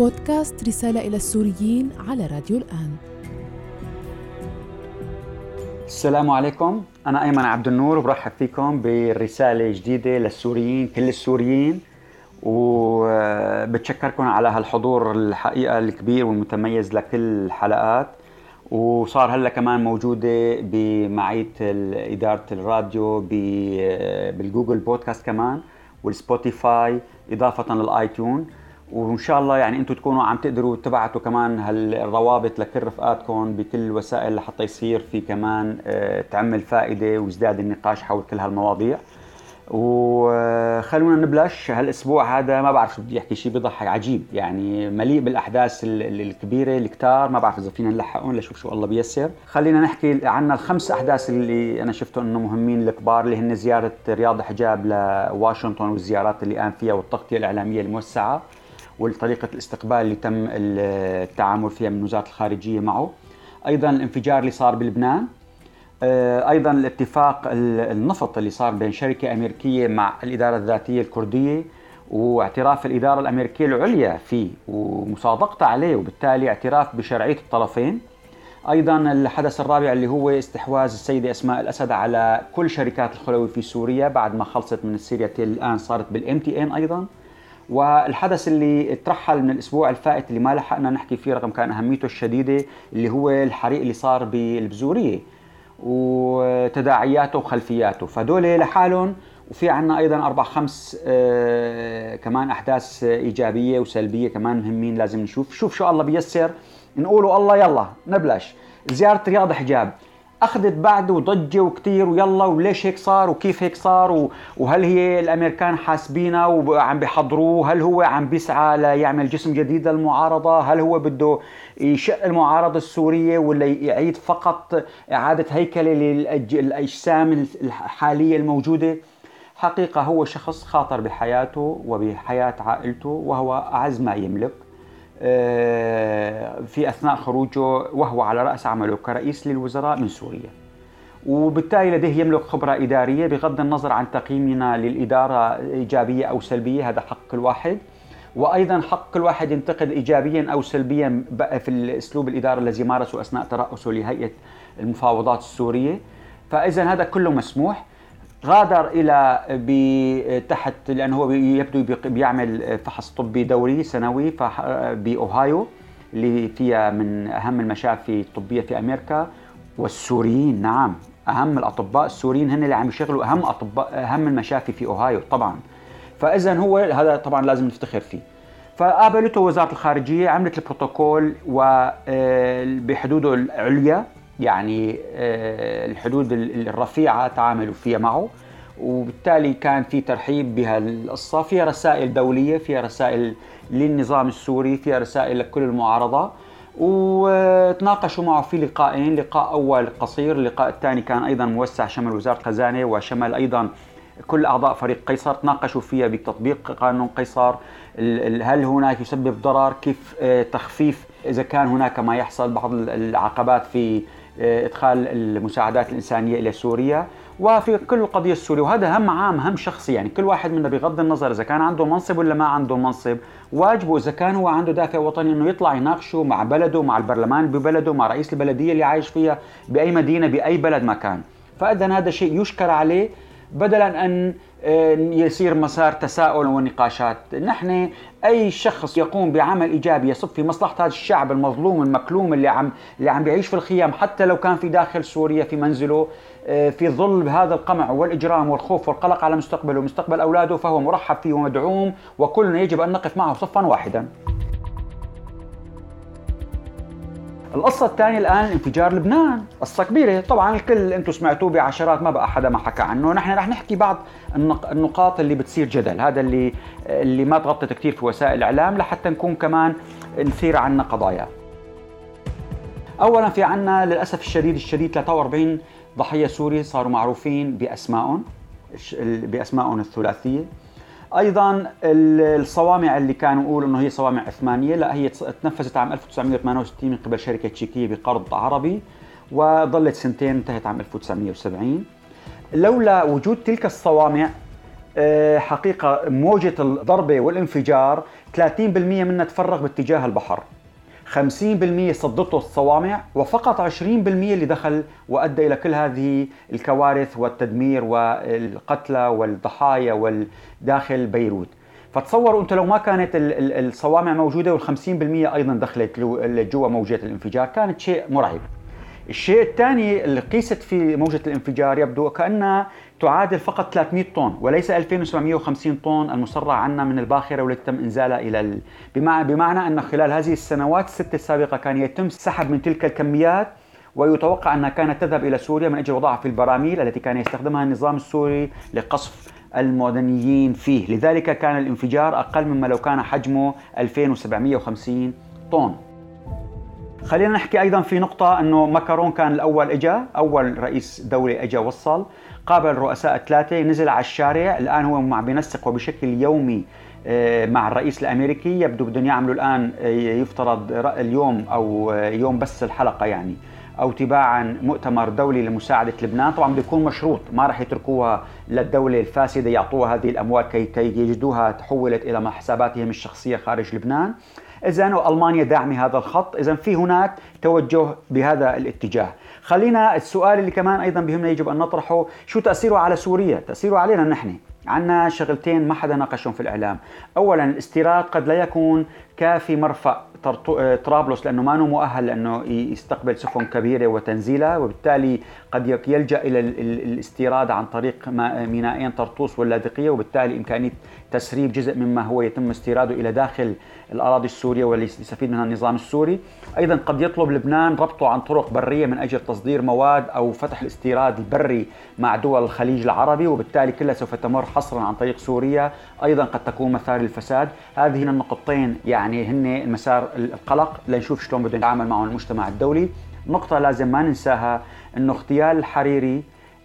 بودكاست رسالة إلى السوريين على راديو الآن. السلام عليكم. أنا أيمن عبد النور وبرحب فيكم برسالة جديدة للسوريين كل السوريين. وبتشكركم على هالحضور الحقيقة الكبير والمتميز لكل الحلقات. وصار هلا كمان موجودة بمعية إدارة الراديو بالجوجل بودكاست كمان وال Spotify إضافة لل iTunes. وإن شاء الله يعني أنتم تكونوا عم تقدروا تبعتوا كمان هالروابط لكل رفقاتكم بكل الوسائل لحتى يصير في كمان آه، تعمل فائدة ويزداد النقاش حول كل هالمواضيع. وخلونا نبلش. هالأسبوع هذا ما بعرف شو بدي أحكي شيء بيضحك عجيب. يعني مليء بالأحداث الكبيرة الكتار ما بعرف إذا فينا نلحقهم لشوف شو الله بيسر خلينا نحكي عن الخمس أحداث اللي أنا شفتهم إنه مهمين الكبار اللي هن زيارة رياض حجاب لواشنطن والزيارات اللي قام فيها والتغطية الإعلامية الموسعة. وطريقة الاستقبال اللي تم التعامل فيها من وزارة الخارجية معه. أيضا الانفجار اللي صار بلبنان. آه، أيضا الاتفاق النفط اللي صار بين شركة أمريكية مع الإدارة الذاتية الكردية واعتراف الإدارة الأمريكية العليا فيه ومصادقتها عليه وبالتالي اعتراف بشرعية الطرفين. أيضا الحدث الرابع اللي هو استحواذ السيدة أسماء الأسد على كل شركات الخلوي في سوريا بعد ما خلصت من السيريا الآن صارت بالام تي ان أيضا. والحدث اللي ترحل من الأسبوع الفائت اللي ما لحقنا نحكي فيه رغم كان أهميته الشديدة اللي هو الحريق اللي صار بالبزورية وتداعياته وخلفياته. فدول لحالهم وفي عنا أيضا أربع خمس آه كمان أحداث إيجابية وسلبية كمان مهمين لازم نشوف. شوف شو الله بيسر نقولوا الله يلا نبلش. زيارة رياض حجاب. أخذت بعد وضجة وكثير ويلا وليش هيك صار وكيف هيك صار؟ وهل هي الأمريكان حاسبينه وعم بيحضروه؟ هل هو عم بيسعى ليعمل جسم جديد للمعارضة؟ هل هو بده يشق المعارضة السورية ولا يعيد فقط إعادة هيكلة للاجسام الحالية الموجودة؟ حقيقة هو شخص خاطر بحياته وبحياة عائلته وهو أعز ما يملك. في أثناء خروجه وهو على رأس عمله كرئيس للوزراء من سوريا. وبالتالي لديه يملك خبرة إدارية بغض النظر عن تقييمنا للإدارة إيجابية أو سلبية هذا حق كل واحد. وأيضا حق كل واحد ينتقد ايجابيا أو سلبيا في الأسلوب الاداري الذي مارسه أثناء ترأسه لهيئة المفاوضات السورية. فاذا هذا كله مسموح. غادر إلى تحت لأنه هو يبدو بيعمل فحص طبي دوري سنوي باوهايو اللي فيها من أهم المشافي الطبية في أمريكا. والسوريين نعم أهم الأطباء. السوريين هن اللي عم يشغلوا أهم أطباء أهم المشافي في أوهايو طبعا. فاذا هو هذا طبعا لازم نفتخر فيه. فقابلته وزارة الخارجية عملت البروتوكول وبحدوده العليا. يعني آه، الحدود الرفيعة تعاملوا فيها معه. وبالتالي كان في ترحيب بهالقصة فيها رسائل دولية فيها رسائل للنظام السوري فيها رسائل لكل المعارضة. وتناقشوا معه في لقاءين لقاء أول قصير اللقاء الثاني كان أيضا موسع شمل وزارة خزانة وشمل أيضا كل أعضاء فريق قيصر. تناقشوا فيها بتطبيق قانون قيصر هل هناك يسبب ضرر؟ كيف آه، تخفيف؟ إذا كان هناك ما يحصل بعض العقبات في إدخال المساعدات الإنسانية إلى سوريا وفي كل القضية السورية. وهذا هم عام هم شخصي يعني. كل واحد منا بغض النظر إذا كان عنده منصب ولا ما عنده منصب واجبه اذا كان هو عنده دافع وطني إنه يطلع يناقشه مع بلده مع البرلمان ببلده مع رئيس البلدية اللي عايش فيها بأي مدينة بأي بلد ما كان. فإذا هذا شيء يشكر عليه بدلا أن آه، يصير مسار تساؤل ونقاشات. نحن أي شخص يقوم بعمل إيجابي يصب في مصلحة هذا الشعب المظلوم المكلوم اللي عم اللي عم بيعيش في الخيام حتى لو كان في داخل سوريا في منزله آه، في ظل هذا القمع والإجرام والخوف والقلق على مستقبله ومستقبل أولاده فهو مرحب فيه ومدعوم وكلنا يجب أن نقف معه صفا واحدا. القصة الثانية الآن انفجار لبنان، قصة كبيرة، طبعا الكل أنتم سمعتوه بعشرات ما بقى حدا ما حكى عنه، نحن رح نحكي بعض النقاط اللي بتصير جدل، هذا اللي اللي ما تغطت كثير في وسائل الإعلام لحتى نكون كمان نثير عنا قضايا. أولا في عنا للأسف الشديد الشديد 43 ضحية سوري صاروا معروفين بأسمائهم بأسمائهم الثلاثية. أيضا الصوامع اللي كانوا يقولوا إنه هي صوامع عثمانية لا هي تنفذت عام 1968 من قبل شركة تشيكيه بقرض عربي وظلت سنتين انتهت عام 1970 لولا وجود تلك الصوامع آه، حقيقة موجة الضربة والانفجار 30% منها تفرغ باتجاه البحر. 50% صدته الصوامع وفقط 20% اللي دخل وأدى إلى كل هذه الكوارث والتدمير والقتلى والضحايا والداخل بيروت. فتصوروا أنتم لو ما كانت الصوامع موجودة وال50% أيضا دخلت جوا موجات الانفجار كانت شيء مرعب. الشيء الثاني اللي قيست في موجة الانفجار يبدو كأنها تعادل فقط 300 طن وليس 2750 طن المسرع عنا من الباخرة والتي تم إنزالها إلى ال... بمعنى أن خلال هذه السنوات الست السابقة كان يتم سحب من تلك الكميات ويتوقع أنها كانت تذهب إلى سوريا من أجل وضعها في البراميل التي كان يستخدمها النظام السوري لقصف المدنيين فيه. لذلك كان الانفجار أقل مما لو كان حجمه 2750 طن. خلينا نحكي أيضا في نقطة إنه ماكرون كان الأول إجا أول رئيس دوله إجا وصل قابل الرؤساء الثلاثة نزل على الشارع الآن هو مع بينسق وبشكل يومي آه، مع الرئيس الأمريكي يبدو بدهم يعملوا الآن آه، يفترض اليوم أو آه، يوم بس الحلقة يعني أو تباعا مؤتمر دولي لمساعدة لبنان. طبعا بده يكون مشروط ما راح يتركوها للدولة الفاسدة يعطوها هذه الأموال كي يجدوها تحولت إلى حساباتهم الشخصية خارج لبنان. إذا وألمانيا داعمه هذا الخط إذا في هناك توجه بهذا الاتجاه. خلينا السؤال اللي كمان أيضا بهمنا يجب أن نطرحه شو تأثيره على سوريا؟ تأثيره علينا نحن. عندنا شغلتين ما حدا ناقشهم في الإعلام. اولا الاستيراد قد لا يكون كافي مرفأ طرابلس لأنه ما مؤهل لأنه يستقبل سفن كبيرة وتنزيلها وبالتالي قد يلجأ إلى الاستيراد عن طريق مينائين طرطوس واللاذقية وبالتالي إمكانية تسريب جزء مما هو يتم استيراده إلى داخل الأراضي السورية واللي يستفيد منها النظام السوري، أيضا قد يطلب لبنان ربطه عن طرق برية من أجل تصدير مواد أو فتح الاستيراد البري مع دول الخليج العربي وبالتالي كلها سوف تمر حصرا عن طريق سوريا، أيضا قد تكون مثار للفساد، هذه النقطتين يعني هن المسار القلق. لنشوف شلون بده يتعامل معهم المجتمع الدولي، نقطة لازم ما ننساها إنه اغتيال الحريري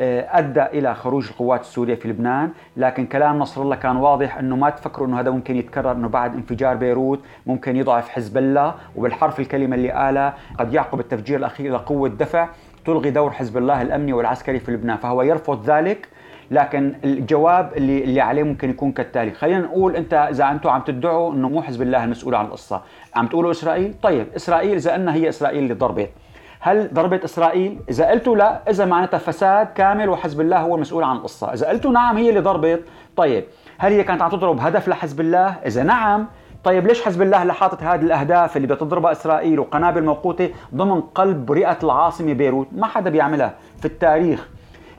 آه، أدى إلى خروج القوات السورية في لبنان، لكن كلام نصر الله كان واضح إنه ما تفكروا إنه هذا ممكن يتكرر إنه بعد انفجار بيروت ممكن يضعف حزب الله وبالحرف الكلمة اللي قالها قد يعقب التفجير الأخير لقوه دفع تلغي دور حزب الله الأمني والعسكري في لبنان، فهو يرفض ذلك لكن الجواب اللي اللي عليه ممكن يكون كالتالي. خلينا نقول أنت إذا أنتم عم تدعوا إنه مو حزب الله المسؤول عن القصة. عم تقولوا إسرائيل؟ طيب إسرائيل إذا انها هي إسرائيل اللي ضربت. هل ضربت إسرائيل؟ إذا قلتوا لا إذا معناتها فساد كامل وحزب الله هو المسؤول عن القصة، إذا قلتوا نعم هي اللي ضربت، طيب هل هي كانت عم تضرب هدف لحزب الله؟ إذا نعم طيب ليش حزب الله اللي حاطط هذه الأهداف اللي بدها تضربها إسرائيل وقنابل موقوتة ضمن قلب رئة العاصمة بيروت؟ ما حدا بيعملها في التاريخ.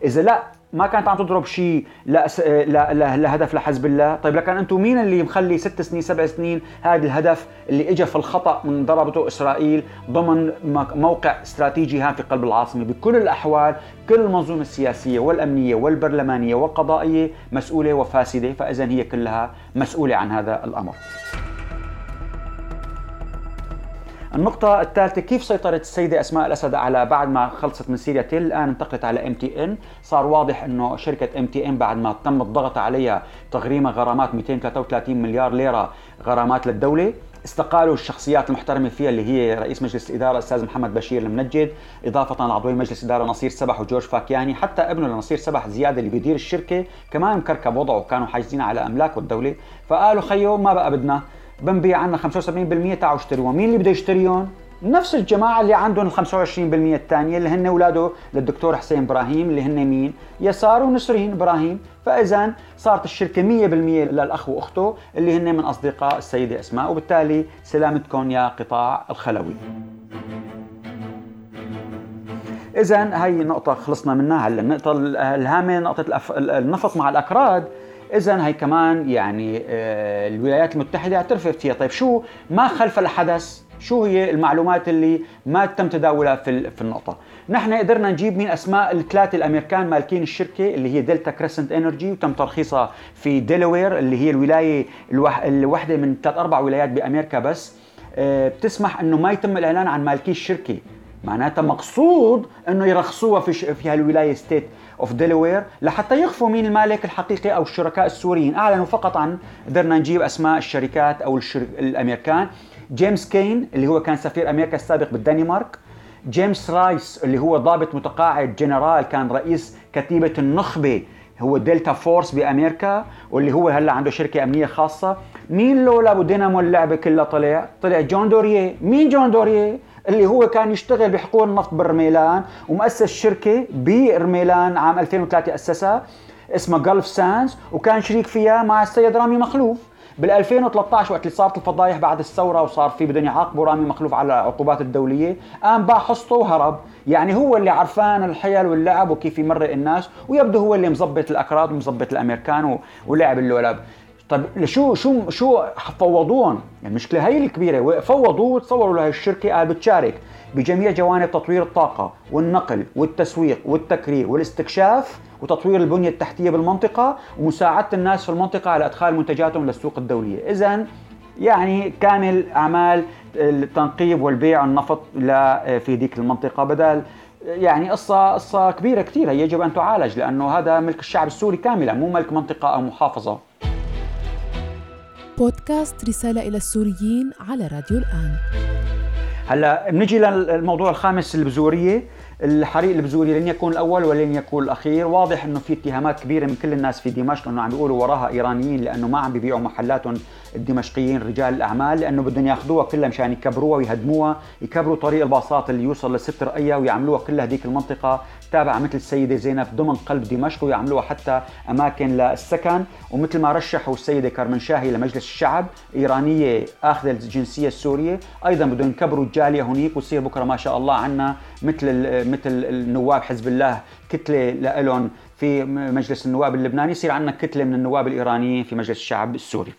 إذا لا ما كانت عم تضرب شيء لهدف لحزب الله. طيب لكن أنتم مين اللي مخلي ست سنين سبع سنين هذا الهدف اللي اجى في الخطأ من ضربته إسرائيل ضمن موقع استراتيجي هام في قلب العاصمة؟ بكل الأحوال كل المنظومة السياسية والأمنية والبرلمانية والقضائية مسؤولة وفاسدة فاذا هي كلها مسؤولة عن هذا الأمر. النقطة الثالثة كيف سيطرت السيدة أسماء الأسد على بعد ما خلصت من سيريتل؟ الآن انتقلت على MTN. صار واضح أنه شركة MTN بعد ما تم الضغط عليها تغريمها غرامات 233 مليار ليرة غرامات للدولة. استقالوا الشخصيات المحترمة فيها اللي هي رئيس مجلس الإدارة الأستاذ محمد بشير المنجد إضافة لعضوي مجلس الإدارة نصير سبح وجورج فاكياني حتى ابنه لنصير سبح زيادة اللي بيدير الشركة كمان مكركب وضعه كانوا حاجزين على أملاكه الدولة فقالوا خيو ما بقى بدنا. بنبيع عنا 75% تعالوا اشتريهم مين اللي بده يشتريهم؟ نفس الجماعة اللي عندهم ال 25% الثانية اللي هن أولاده للدكتور حسين إبراهيم اللي هن مين؟ يسار ونسرين إبراهيم، فاذا صارت الشركة 100% للأخ وأخته اللي هن من أصدقاء السيدة أسماء. وبالتالي سلامتكم يا قطاع الخلوي. اذا هي نقطة خلصنا منها. هلأ النقطة الهامة نقطة النفط مع الأكراد. اذا هي كمان يعني آه، الولايات المتحدة اعترفت فيها. طيب شو ما خلف الحدث؟ شو هي المعلومات اللي ما تم تداولها في في النقطة؟ نحن قدرنا نجيب مين أسماء الثلاثة الأمريكان مالكين الشركة اللي هي Delta Crescent Energy وتم ترخيصها في ديلوير اللي هي الولاية الوحدة من ثلاث أربع ولايات بأمريكا بس. آه، بتسمح إنه ما يتم الإعلان عن مالكي الشركة. معناتها مقصود إنه يرخصوها في في هالولاية State. of Delaware لحتى يخفوا مين المالك الحقيقي أو الشركاء السوريين. أعلنوا فقط عن قدرنا نجيب أسماء الشركات أو الشرك الأمريكان. جيمس كين اللي هو كان سفير أمريكا السابق بالدنمارك. جيمس رايس اللي هو ضابط متقاعد جنرال كان رئيس كتيبة النخبة هو Delta Force بأمريكا واللي هو هلأ عنده شركة أمنية خاصة. مين لولا ودينامو اللعبة كلها طلع؟ طلع جون دوريه مين جون دوريه اللي هو كان يشتغل بحقول النفط برميلان ومؤسس شركة برميلان عام 2003 أسسها اسمها Gulf Sands وكان شريك فيها مع السيد رامي مخلوف. بال 2013 وقت اللي صارت الفضايح بعد الثورة وصار في بدهم يعاقبوا رامي مخلوف على العقوبات الدولية قام باع حصته وهرب. يعني هو اللي عرفان الحيل واللعب وكيف يمرق الناس ويبدو هو اللي مظبط الأكراد ومظبط الأمريكان ولعب اللولب. طيب شو شو شو فوضوهم؟ يعني المشكلة هي الكبيرة. فوضوه وتصوروا له الشركة قال بتشارك بجميع جوانب تطوير الطاقة والنقل والتسويق والتكرير والاستكشاف وتطوير البنية التحتية بالمنطقة ومساعدة الناس في المنطقة على إدخال منتجاتهم للسوق الدولية. اذا يعني كامل أعمال التنقيب والبيع النفط في ذيك المنطقة بدل يعني قصة قصة كبيرة كثير يجب أن تعالج لأنه هذا ملك الشعب السوري كاملا مو ملك منطقة أو محافظة. بودكاست رسالة إلى السوريين على راديو الآن. هلا بنجي للموضوع الخامس البزورية. الحريق البزوري لن يكون الأول ولن يكون الأخير، واضح إنه في اتهامات كبيرة من كل الناس في دمشق إنه عم بيقولوا وراها إيرانيين لأنه ما عم بيبيعوا محلاتهم الدمشقيين رجال الأعمال لأنه بدهم ياخذوها كلها مشان يكبروها ويهدموها، يكبروا طريق الباصات اللي يوصل لست رقية ويعملوها كلها هذيك المنطقة تابعة مثل السيدة زينب ضمن قلب دمشق ويعملوها حتى أماكن للسكن. ومثل ما رشحوا السيدة كرمنشاهي لمجلس الشعب إيرانية أخذ الجنسية السورية أيضا بدهم يكبروا الجالية هنيك ويصير بكرة ما شاء الله عنا مثل مثل النواب حزب الله كتلة لهم في مجلس النواب اللبناني يصير عندنا كتلة من النواب الإيرانيين في مجلس الشعب السوري.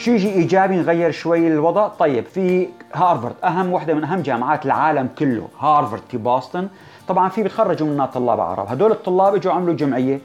شيء يجي إيجابي نغير شوي الوضع. طيب في هارفارد أهم وحدة من أهم جامعات العالم كله هارفارد في بoston طبعا في بتخرجوا منها طلاب عرب. هدول الطلاب إجوا عملوا جمعية.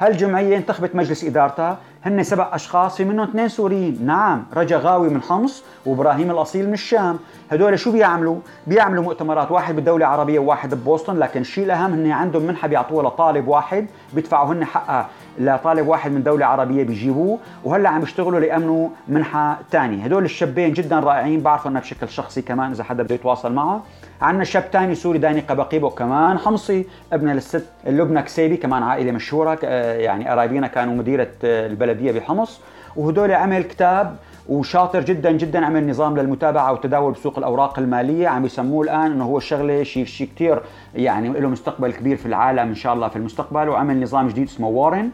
هالجمعية انتخبت مجلس إدارتها. هن سبع أشخاص في منهم اثنين سوريين. نعم رجا غاوي من حمص وإبراهيم الأصيل من الشام. هدول شو بيعملوا؟ بيعملوا مؤتمرات واحد بدوله عربيه وواحد ببوسطن. لكن الشيء الأهم هن عندهم منحة بيعطوها لطالب واحد بيدفعوا هن حقها. لطالب واحد من دولة عربية بيجيبوه وهلأ عم يشتغلوا ليأمنوا منحة ثانية هدول الشابين جدا رائعين بعرفوا أنا بشكل شخصي كمان إذا حدا بده يتواصل معه. عندنا شاب ثاني سوري داني قبقيبو كمان حمصي ابن للست لبنى كسيبي كمان عائلة مشهورة يعني قرايبينا كانوا مديرة البلدية بحمص. وهدول عمل كتاب وشاطر جدا جدا عمل نظام للمتابعة والتداول بسوق الأوراق المالية. عم يسموه الآن إنه هو الشغله شيء شيء كثير يعني له مستقبل كبير في العالم إن شاء الله في المستقبل. وعمل نظام جديد اسمه وارن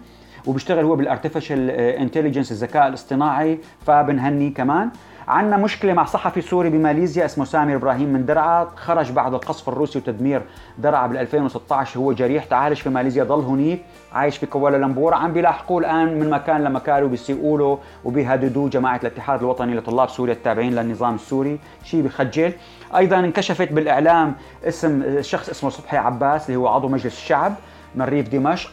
وبيشتغل هو بال Artificial Intelligence الذكاء الاصطناعي فبنهني كمان. عندنا مشكلة مع صحفي سوري بماليزيا اسمه سامي إبراهيم من درعا. خرج بعد القصف الروسي وتدمير درعا بال 2016 هو جريح تعالج في ماليزيا ضل هنيك عايش في كوالالمبور عم بيلاحقوه الآن من مكان لمكان وبيسيئوا له وبيهددوه جماعة الاتحاد الوطني لطلاب سوريا التابعين للنظام السوري. شيء بخجل. أيضا انكشفت بالإعلام اسم شخص اسمه صبحي عباس اللي هو عضو مجلس الشعب من ريف دمشق.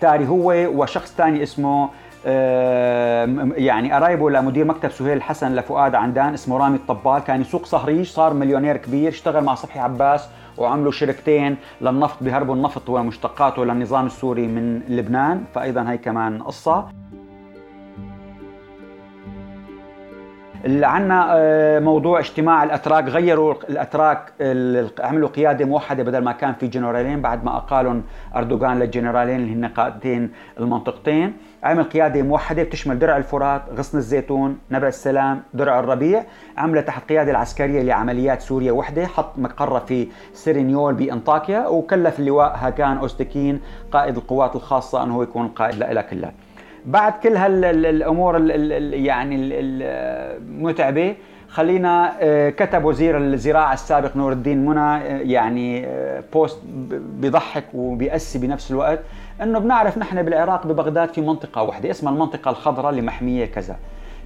تاري هو وشخص ثاني اسمه يعني قرايبه لمدير مكتب سهيل الحسن لفؤاد عندان اسمه رامي الطبال كان يسوق صهريج صار مليونير كبير اشتغل مع صبحي عباس وعملوا شركتين للنفط بهربوا النفط ومشتقاته للنظام السوري من لبنان فايضا هي كمان قصة. عندنا آه، موضوع اجتماع الأتراك غيروا الأتراك عملوا قيادة موحدة بدل ما كان في جنرالين بعد ما اقالوا أردوغان للجنرالين اللي هن قائدتين المنطقتين. عمل قيادة موحدة بتشمل درع الفرات غصن الزيتون نبع السلام درع الربيع. عملها تحت قيادة العسكرية لعمليات سوريا وحدة حط مقرها في سيرينيول بإنطاكيا وكلف اللواء هاكان أوستكين قائد القوات الخاصة أنه يكون القائد لها كلها. بعد كل هالامور يعني المتعبه خلينا آه، كتب وزير الزراعة السابق نور الدين منى آه، يعني آه، بوست بيضحك وبيأسي بنفس الوقت إنه بنعرف نحن بالعراق ببغداد في منطقة واحدة اسمها المنطقة الخضراء اللي محميه كذا.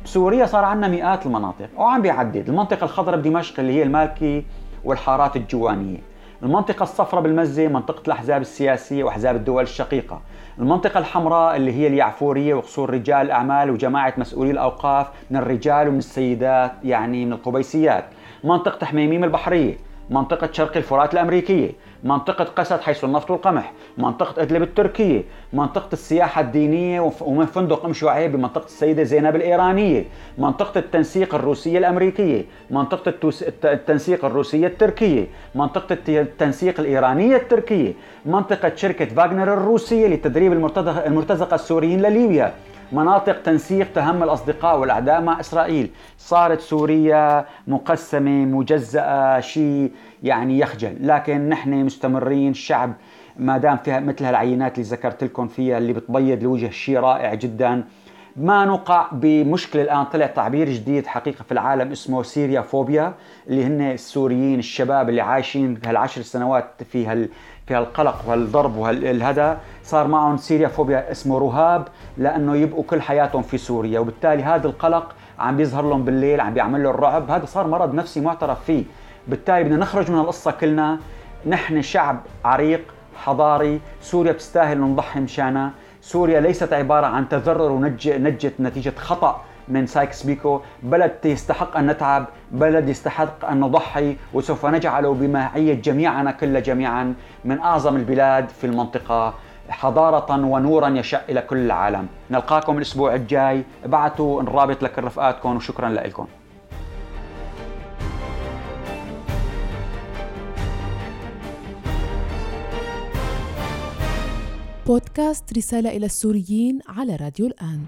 بسوريا صار عندنا مئات المناطق وعم بيعدد. المنطقة الخضراء بدمشق اللي هي المالكي والحارات الجوانية. المنطقة الصفراء بالمزة منطقة الأحزاب السياسية وأحزاب الدول الشقيقة. المنطقة الحمراء اللي هي اليعفورية وقصور رجال الأعمال وجماعة مسؤولي الأوقاف من الرجال ومن السيدات يعني من القبيسيات. منطقة حميميم البحرية. منطقة شرق الفرات الأمريكية منطقة قسد حيث النفط والقمح منطقة إدلب التركية منطقة السياحة الدينية ومن فندق أم شعيب بمنطقة السيدة زينب الإيرانية منطقة التنسيق الروسية الأمريكية منطقة التنسيق الروسية التركية منطقة التنسيق الإيرانية التركية منطقة شركة فاغنر الروسية لتدريب المرتزقة السوريين لليبيا. مناطق تنسيق تهم الأصدقاء والأعداء مع إسرائيل. صارت سوريا مقسمة مجزأة شيء يعني يخجل. لكن نحن مستمرين الشعب ما دام فيها مثل هالعينات اللي ذكرت لكم فيها اللي بتبيض الوجه شيء رائع جدا. ما نقع بمشكلة الآن طلع تعبير جديد حقيقة في العالم اسمه سيريا فوبيا اللي هن السوريين الشباب اللي عايشين هالعشر سنوات في هال في هالقلق وهالضرب وهالهذا صار معهم سيريا فوبيا اسمه رهاب لأنه يبقوا كل حياتهم في سوريا وبالتالي هذا القلق عم بيظهر لهم بالليل عم بيعمل له الرعب هذا صار مرض نفسي معترف فيه. بالتالي بدنا نخرج من القصة كلنا نحن شعب عريق حضاري سوريا بتستاهل نضحي مشانها. سوريا ليست عبارة عن تذرر ونجت نتيجة خطأ. من سايكس بيكو. بلد يستحق أن نتعب بلد يستحق أن نضحي وسوف نجعله بمعية جميعنا كل جميعا من أعظم البلاد في المنطقة حضارة ونورا يشع إلى كل العالم. نلقاكم الأسبوع الجاي. ابعتوا الرابط لكل رفقاتكم وشكرا لكم. بودكاست رسالة إلى السوريين على راديو الآن.